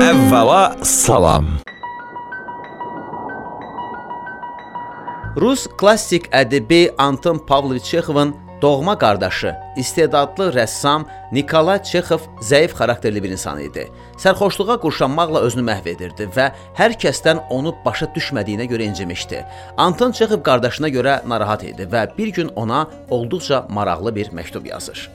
Əvvəla salam. Rus klassik ədəbi Anton Pavloviç Çexovun doğma qardaşı, istedadlı rəssam Nikolay Çexov zəif xarakterli bir insan idi. Sərxoşluğa qurşanmaqla özünü məhv edirdi və hər kəsdən onu başa düşmədiyinə görə incimişdi. Anton Çexov qardaşına görə narahat idi və bir gün ona olduqca maraqlı bir məktub yazır.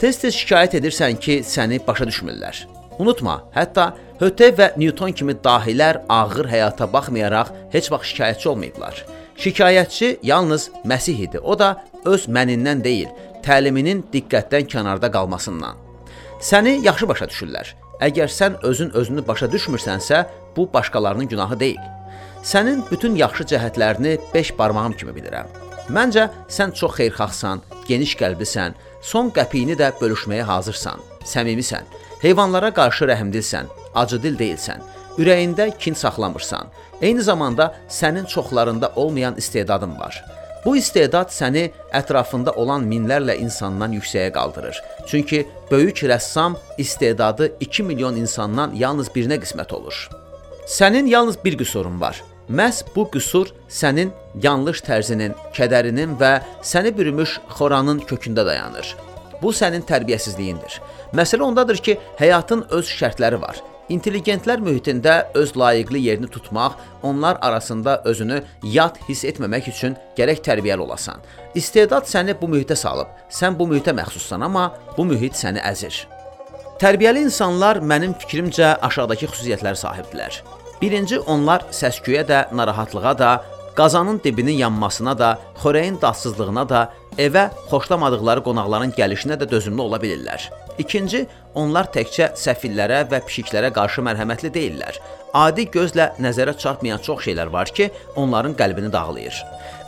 Tez-tez şikayət edirsən ki, səni başa düşmürlər. Unutma, hətta Höte və Newton kimi dahilər ağır həyata baxmayaraq heç vaxt şikayətçi olmayıblar. Şikayətçi yalnız Məsih idi. O da öz mənindən deyil, təliminin diqqətdən kənarda qalmasından. Səni yaxşı başa düşürlər. Əgər sən özün özünü başa düşmürsənsə, bu başqalarının günahı deyil. Sənin bütün yaxşı cəhətlərini 5 barmağım kimi bilirəm. Məncə sən çox xeyirxahsan, geniş qəlblisən, son qəpiyini də bölüşməyə hazırsan, səmimisən, heyvanlara qarşı rəhmdilsən, acıdil deyilsən, ürəyində kin saxlamırsan. Eyni zamanda sənin çoxlarında olmayan istedadın var. Bu istedad səni ətrafında olan minlərlə insandan yüksəyə qaldırır. Çünki böyük rəssam istedadı 2 milyon insandan yalnız birinə qismət olur. Sənin yalnız bir qüsurun var. Məhz bu qüsur sənin yanlış tərzinin, kədərinin və səni bürümüş xoranın kökündə dayanır. Bu sənin tərbiyəsizliyindir. Məsələ ondadır ki, həyatın öz şərtləri var. İntelligentlər mühitində öz layiqli yerini tutmaq, onlar arasında özünü yad hiss etməmək üçün gərək tərbiyəli olasan. İstedad səni bu mühitə salıb. Sən bu mühitə məxsussan, amma bu mühit səni əzir. Tərbiyəli insanlar mənim fikrimcə aşağıdakı xüsusiyyətlərə sahibdirlər. Birinci, onlar səsküyə də, narahatlığa da, qazanın dibinin yanmasına da, xörəyin dadsızlığına da, evə xoşlamadıkları qonaqların gəlişinə də dözümlü ola bilirlər. İkinci, onlar təkcə səfillərə və pişiklərə qarşı mərhəmətli deyillər. Adi gözlə nəzərə çarpmayan çox şeylər var ki, onların qəlbini dağlayır.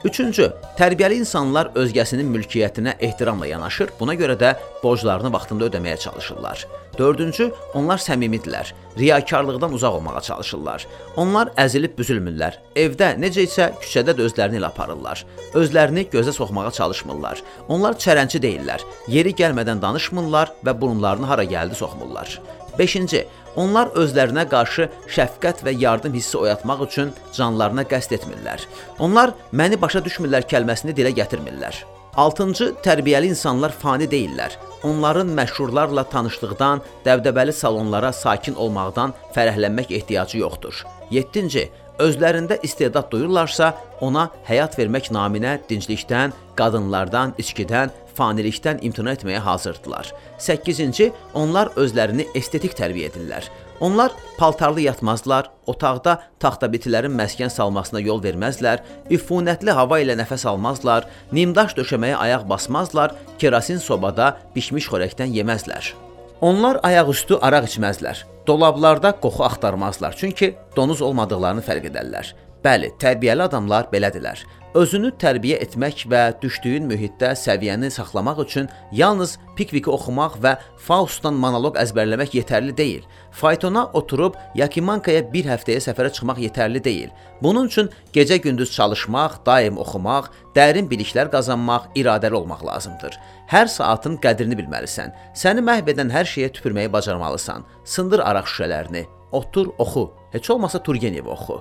Üçüncü, tərbiyəli insanlar özgəsinin mülkiyyətinə ehtiramla yanaşır, buna görə də borclarını vaxtında ödəməyə çalışırlar. Dördüncü, onlar səmimidirlər, riyakarlıqdan uzaq olmağa çalışırlar. Onlar əzilib büzülmürlər. Evdə necə isə küçədə də özlərini ilə aparırlar. Özlərini gözə soxmağa çalışmırlar. Onlar çərənçi deyillər. Yeri gəlmədən danışmırlar və burunlarını hara gəldi soxmurlar. 5-ci, onlar özlərinə qarşı şəfqət və yardım hissi oyatmaq üçün canlarına qəsd etmirlər. Onlar məni başa düşmürlər kəlməsini dilə gətirmirlər. 6-cı, tərbiyəli insanlar fani deyillər. Onların məşhurlarla tanışlıqdan, dəbdəbəli salonlara sakin olmaqdan fərəhlənmək ehtiyacı yoxdur. 7-ci, özlərində istedad duyurlarsa, ona həyat vermək naminə dinclikdən, qadınlardan, içkidən, fanilikdən imtina etməyə hazırdılar. 8-ci, onlar özlərini estetik tərbiyə edirlər. Onlar paltarlı yatmazlar, otaqda taxtabitilərin məskən salmasına yol verməzlər, üfunətli hava ilə nəfəs almazlar, nimdaş döşəməyə ayaq basmazlar, kerasin sobada bişmiş xörəkdən yeməzlər. Onlar ayaqüstü araq içməzlər. Dolablarda qoxu axtarmazlar, çünki donuz olmadıqlarını fərq edərlər. Bəli, tərbiyəli adamlar belədirlər. Özünü tərbiyə etmək və düşdüyün mühitdə səviyyəni saxlamaq üçün yalnız Pikviki oxumaq və Faustdan monoloq əzbərləmək yetərli deyil. Faytona oturub Yakimankaya bir həftəyə səfərə çıxmaq yetərli deyil. Bunun üçün gecə-gündüz çalışmaq, daim oxumaq, dərin biliklər qazanmaq, iradəli olmaq lazımdır. Hər saatın qədrini bilməlisən. Səni məhv edən hər şeyə tüpürməyi bacarmalısan. Sındır araq şüşələrini. Otur, oxu. Heç olmasa Turgenev oxu.